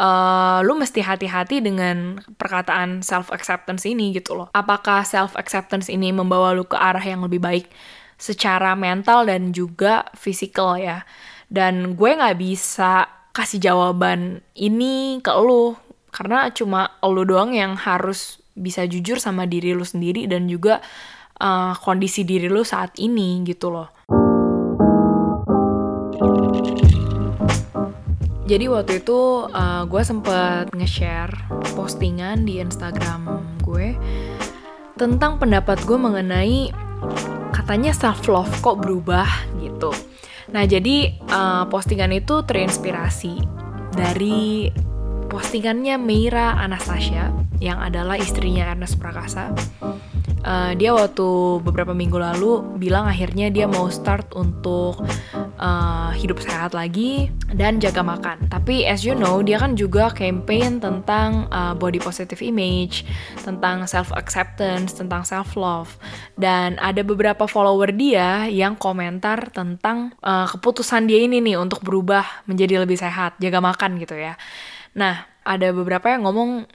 uh, lu mesti hati-hati dengan perkataan self acceptance ini gitu loh. Apakah self acceptance ini membawa lu ke arah yang lebih baik secara mental dan juga fisikal ya. Dan gue nggak bisa kasih jawaban ini ke lu karena cuma lu doang yang harus bisa jujur sama diri lu sendiri dan juga uh, kondisi diri lu saat ini gitu loh. Jadi waktu itu uh, gue sempet nge-share postingan di Instagram gue tentang pendapat gue mengenai katanya self love kok berubah gitu. Nah jadi uh, postingan itu terinspirasi dari postingannya Meira Anastasia yang adalah istrinya Ernest Prakasa uh, dia waktu beberapa minggu lalu bilang akhirnya dia mau start untuk uh, hidup sehat lagi dan jaga makan. Tapi as you know, dia kan juga campaign tentang uh, body positive image, tentang self acceptance, tentang self love. Dan ada beberapa follower dia yang komentar tentang uh, keputusan dia ini nih untuk berubah menjadi lebih sehat, jaga makan gitu ya. Nah, ada beberapa yang ngomong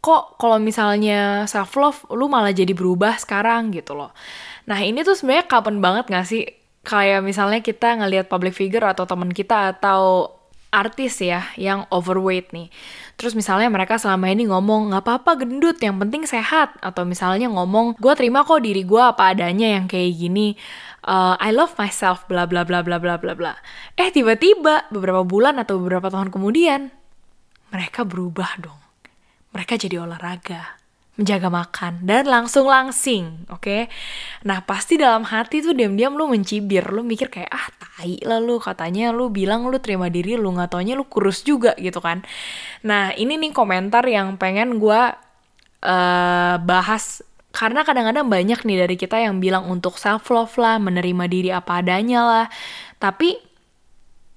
kok kalau misalnya self love lu malah jadi berubah sekarang gitu loh. Nah ini tuh sebenarnya kapan banget gak sih kayak misalnya kita ngelihat public figure atau teman kita atau artis ya yang overweight nih. Terus misalnya mereka selama ini ngomong nggak apa-apa gendut, yang penting sehat. Atau misalnya ngomong gue terima kok diri gue apa adanya yang kayak gini. Uh, I love myself, bla bla bla bla bla bla bla. Eh tiba-tiba beberapa bulan atau beberapa tahun kemudian mereka berubah dong mereka jadi olahraga, menjaga makan, dan langsung langsing, oke? Okay? Nah, pasti dalam hati tuh diam-diam lu mencibir, lu mikir kayak, ah tai lah lu, katanya lu bilang lu terima diri, lu nggak taunya lu kurus juga gitu kan. Nah, ini nih komentar yang pengen gue uh, bahas karena kadang-kadang banyak nih dari kita yang bilang untuk self love lah, menerima diri apa adanya lah. Tapi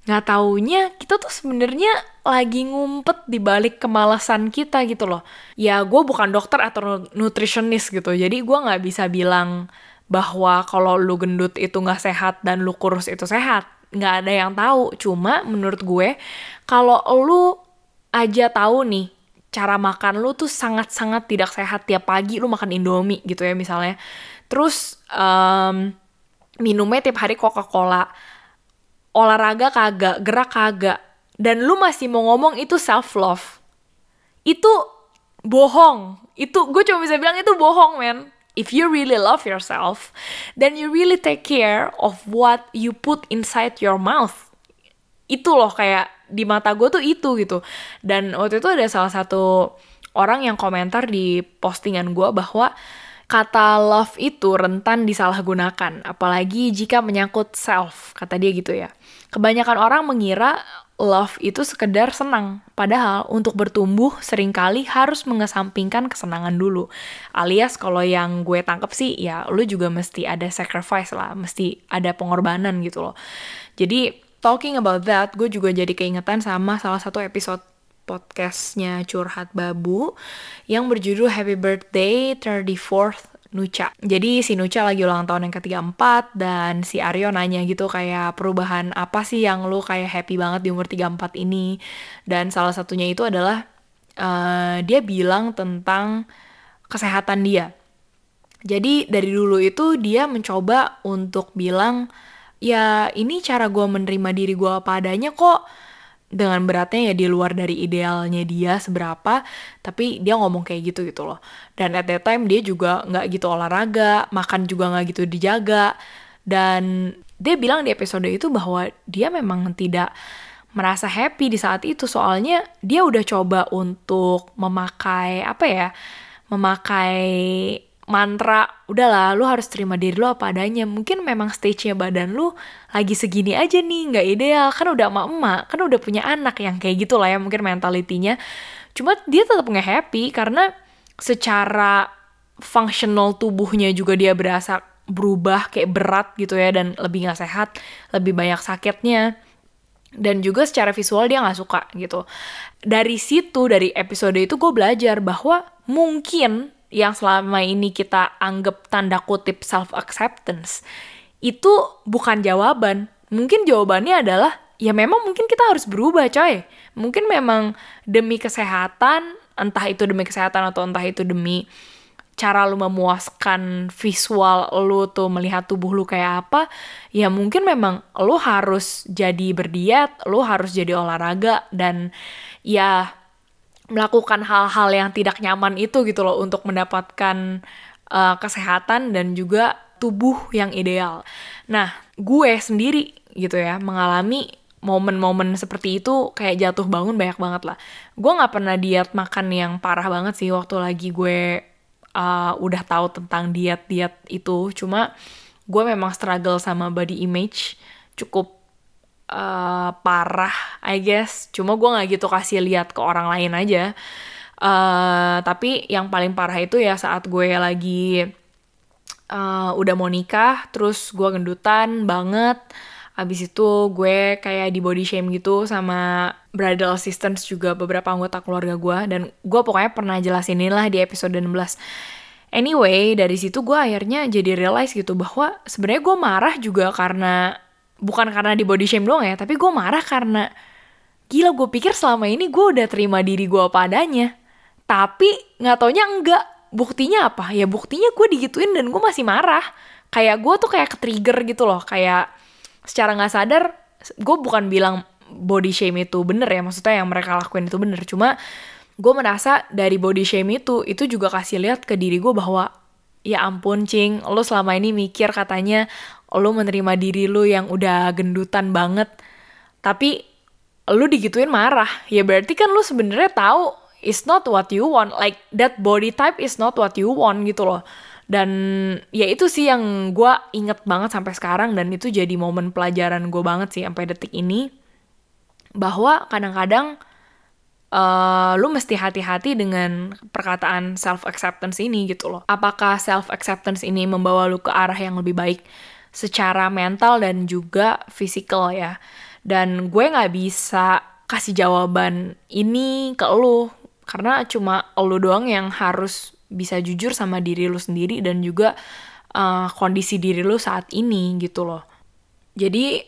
nggak taunya kita tuh sebenarnya lagi ngumpet di balik kemalasan kita gitu loh. Ya gue bukan dokter atau nutritionist gitu, jadi gue nggak bisa bilang bahwa kalau lu gendut itu nggak sehat dan lu kurus itu sehat. Nggak ada yang tahu. Cuma menurut gue kalau lu aja tahu nih cara makan lu tuh sangat-sangat tidak sehat tiap pagi lu makan indomie gitu ya misalnya. Terus um, minumnya tiap hari Coca-Cola olahraga kagak, gerak kagak, dan lu masih mau ngomong itu self love, itu bohong. Itu gue cuma bisa bilang itu bohong, men. If you really love yourself, then you really take care of what you put inside your mouth. Itu loh kayak di mata gue tuh itu gitu. Dan waktu itu ada salah satu orang yang komentar di postingan gue bahwa kata love itu rentan disalahgunakan, apalagi jika menyangkut self, kata dia gitu ya. Kebanyakan orang mengira love itu sekedar senang, padahal untuk bertumbuh sering kali harus mengesampingkan kesenangan dulu. Alias kalau yang gue tangkep sih ya lu juga mesti ada sacrifice lah, mesti ada pengorbanan gitu loh. Jadi talking about that, gue juga jadi keingetan sama salah satu episode podcastnya Curhat Babu yang berjudul Happy Birthday 34th Nucha. Jadi si Nucha lagi ulang tahun yang ke-34 dan si Aryo nanya gitu kayak perubahan apa sih yang lu kayak happy banget di umur 34 ini. Dan salah satunya itu adalah uh, dia bilang tentang kesehatan dia. Jadi dari dulu itu dia mencoba untuk bilang ya ini cara gue menerima diri gue apa adanya kok dengan beratnya ya di luar dari idealnya dia seberapa tapi dia ngomong kayak gitu gitu loh. Dan at that time dia juga nggak gitu olahraga makan juga nggak gitu dijaga. Dan dia bilang di episode itu bahwa dia memang tidak merasa happy di saat itu. Soalnya dia udah coba untuk memakai apa ya memakai mantra udahlah lu harus terima diri lu apa adanya. Mungkin memang stage-nya badan lu lagi segini aja nih nggak ideal. Kan udah emak-emak kan udah punya anak yang kayak gitu lah ya mungkin mentalitinya. Cuma dia tetap nggak happy karena secara functional tubuhnya juga dia berasa berubah kayak berat gitu ya dan lebih nggak sehat lebih banyak sakitnya. Dan juga secara visual dia nggak suka gitu. Dari situ dari episode itu gue belajar bahwa mungkin yang selama ini kita anggap tanda kutip self acceptance itu bukan jawaban. Mungkin jawabannya adalah ya memang mungkin kita harus berubah coy. Mungkin memang demi kesehatan, entah itu demi kesehatan atau entah itu demi cara lu memuaskan visual lu tuh melihat tubuh lu kayak apa, ya mungkin memang lu harus jadi berdiet, lu harus jadi olahraga dan ya melakukan hal-hal yang tidak nyaman itu gitu loh untuk mendapatkan uh, kesehatan dan juga tubuh yang ideal. Nah, gue sendiri gitu ya mengalami momen-momen seperti itu kayak jatuh bangun banyak banget lah. Gue nggak pernah diet makan yang parah banget sih waktu lagi gue uh, udah tahu tentang diet-diet itu. Cuma gue memang struggle sama body image cukup uh, parah, I guess. Cuma gue nggak gitu kasih lihat ke orang lain aja. Uh, tapi yang paling parah itu ya saat gue lagi uh, udah mau nikah, terus gue gendutan banget Abis itu gue kayak di body shame gitu sama bridal assistants juga beberapa anggota keluarga gue. Dan gue pokoknya pernah jelasin inilah di episode 16. Anyway, dari situ gue akhirnya jadi realize gitu bahwa sebenarnya gue marah juga karena bukan karena di body shame doang ya, tapi gue marah karena gila gue pikir selama ini gue udah terima diri gue apa adanya. Tapi nggak taunya enggak. Buktinya apa? Ya buktinya gue digituin dan gue masih marah. Kayak gue tuh kayak ke trigger gitu loh. Kayak secara nggak sadar gue bukan bilang body shame itu bener ya maksudnya yang mereka lakuin itu bener cuma gue merasa dari body shame itu itu juga kasih lihat ke diri gue bahwa ya ampun cing. Lo selama ini mikir katanya lo menerima diri lo yang udah gendutan banget. Tapi lo digituin marah. Ya berarti kan lo sebenarnya tahu it's not what you want. Like that body type is not what you want gitu loh. Dan ya itu sih yang gue inget banget sampai sekarang dan itu jadi momen pelajaran gue banget sih sampai detik ini. Bahwa kadang-kadang uh, lu mesti hati-hati dengan perkataan self acceptance ini gitu loh. Apakah self acceptance ini membawa lu ke arah yang lebih baik secara mental dan juga fisikal ya. Dan gue nggak bisa kasih jawaban ini ke lu karena cuma lu doang yang harus bisa jujur sama diri lu sendiri dan juga uh, kondisi diri lu saat ini gitu loh. Jadi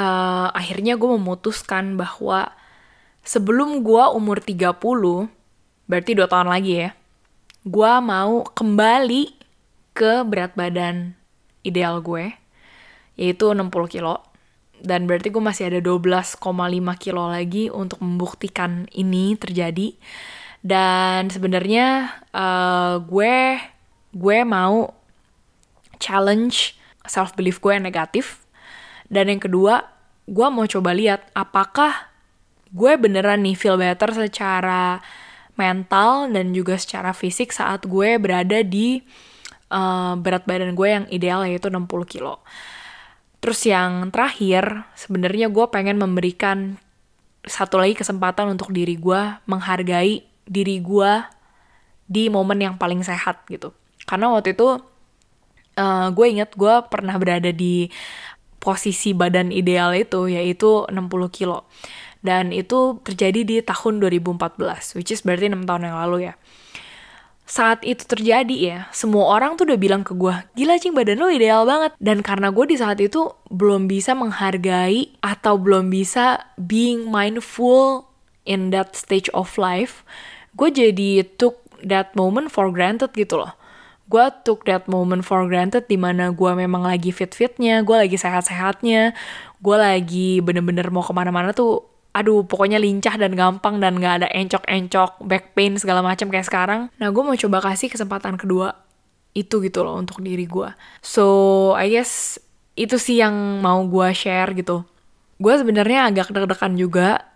uh, akhirnya gue memutuskan bahwa sebelum gue umur 30, berarti 2 tahun lagi ya, gue mau kembali ke berat badan ideal gue, yaitu 60 kilo. Dan berarti gue masih ada 12,5 kilo lagi untuk membuktikan ini terjadi dan sebenarnya uh, gue gue mau challenge self belief gue yang negatif dan yang kedua gue mau coba lihat apakah gue beneran nih feel better secara mental dan juga secara fisik saat gue berada di uh, berat badan gue yang ideal yaitu 60 kilo. Terus yang terakhir, sebenarnya gue pengen memberikan satu lagi kesempatan untuk diri gue menghargai diri gue di momen yang paling sehat gitu. Karena waktu itu uh, gue inget gue pernah berada di posisi badan ideal itu yaitu 60 kilo. Dan itu terjadi di tahun 2014, which is berarti 6 tahun yang lalu ya. Saat itu terjadi ya, semua orang tuh udah bilang ke gue, gila cing badan lo ideal banget. Dan karena gue di saat itu belum bisa menghargai atau belum bisa being mindful in that stage of life, gue jadi took that moment for granted gitu loh gue took that moment for granted di mana gue memang lagi fit-fitnya, gue lagi sehat-sehatnya, gue lagi bener-bener mau ke mana-mana tuh, aduh pokoknya lincah dan gampang dan gak ada encok-encok, back pain segala macam kayak sekarang. Nah gue mau coba kasih kesempatan kedua itu gitu loh untuk diri gue. So I guess itu sih yang mau gue share gitu. Gue sebenarnya agak deg-degan juga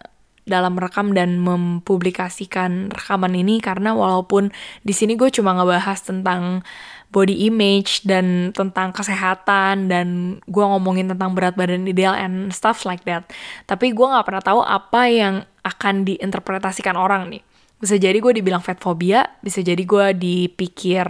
dalam rekam dan mempublikasikan rekaman ini karena walaupun di sini gue cuma ngebahas tentang body image dan tentang kesehatan dan gue ngomongin tentang berat badan ideal and stuff like that. Tapi gue nggak pernah tahu apa yang akan diinterpretasikan orang nih. Bisa jadi gue dibilang fat phobia, bisa jadi gue dipikir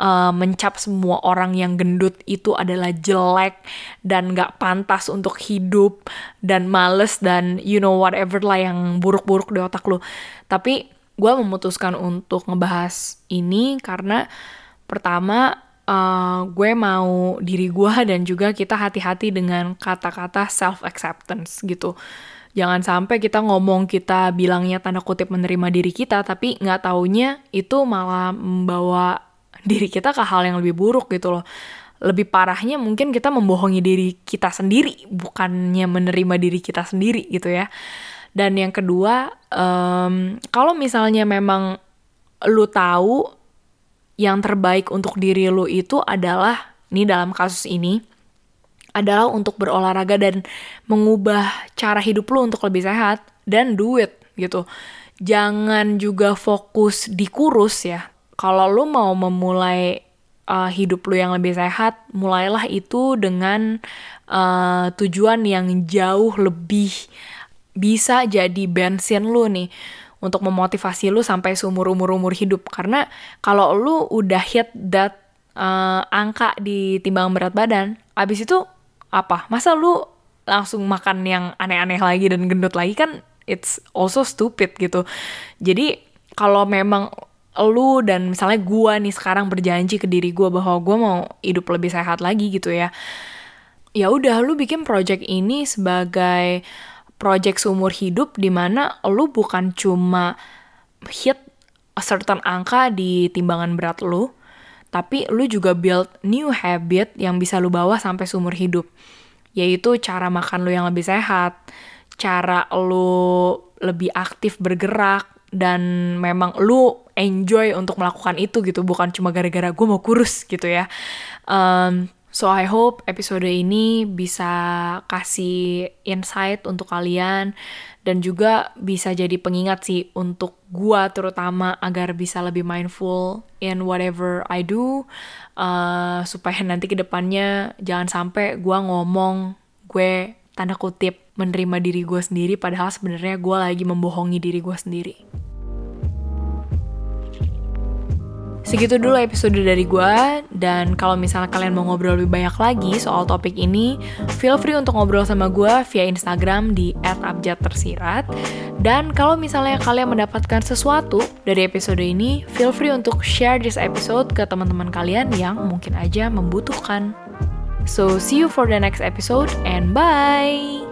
uh, mencap semua orang yang gendut itu adalah jelek dan gak pantas untuk hidup dan males dan you know whatever lah yang buruk-buruk di otak lu. Tapi gue memutuskan untuk ngebahas ini karena pertama uh, gue mau diri gue dan juga kita hati-hati dengan kata-kata self acceptance gitu. Jangan sampai kita ngomong kita bilangnya tanda kutip menerima diri kita, tapi nggak taunya itu malah membawa diri kita ke hal yang lebih buruk gitu loh. Lebih parahnya mungkin kita membohongi diri kita sendiri, bukannya menerima diri kita sendiri gitu ya. Dan yang kedua, um, kalau misalnya memang lu tahu yang terbaik untuk diri lu itu adalah, ini dalam kasus ini, adalah untuk berolahraga dan mengubah cara hidup lu untuk lebih sehat dan do it gitu. Jangan juga fokus di kurus ya. Kalau lu mau memulai uh, hidup lu yang lebih sehat, mulailah itu dengan uh, tujuan yang jauh lebih bisa jadi bensin lu nih untuk memotivasi lu sampai seumur umur umur hidup. Karena kalau lu udah hit that uh, angka di timbang berat badan abis itu apa? Masa lu langsung makan yang aneh-aneh lagi dan gendut lagi kan it's also stupid gitu. Jadi kalau memang lu dan misalnya gua nih sekarang berjanji ke diri gua bahwa gua mau hidup lebih sehat lagi gitu ya ya udah lu bikin project ini sebagai project seumur hidup di mana lu bukan cuma hit a certain angka di timbangan berat lu tapi lu juga build new habit yang bisa lu bawa sampai seumur hidup. Yaitu cara makan lu yang lebih sehat, cara lu lebih aktif bergerak, dan memang lu enjoy untuk melakukan itu gitu, bukan cuma gara-gara gue mau kurus gitu ya. Um, So I hope episode ini bisa kasih insight untuk kalian dan juga bisa jadi pengingat sih untuk gua terutama agar bisa lebih mindful in whatever I do uh, supaya nanti ke depannya jangan sampai gua ngomong gue tanda kutip menerima diri gue sendiri padahal sebenarnya gue lagi membohongi diri gue sendiri. Segitu dulu episode dari gue, dan kalau misalnya kalian mau ngobrol lebih banyak lagi soal topik ini, feel free untuk ngobrol sama gue via Instagram di @abjadtersirat. Dan kalau misalnya kalian mendapatkan sesuatu dari episode ini, feel free untuk share this episode ke teman-teman kalian yang mungkin aja membutuhkan. So, see you for the next episode and bye!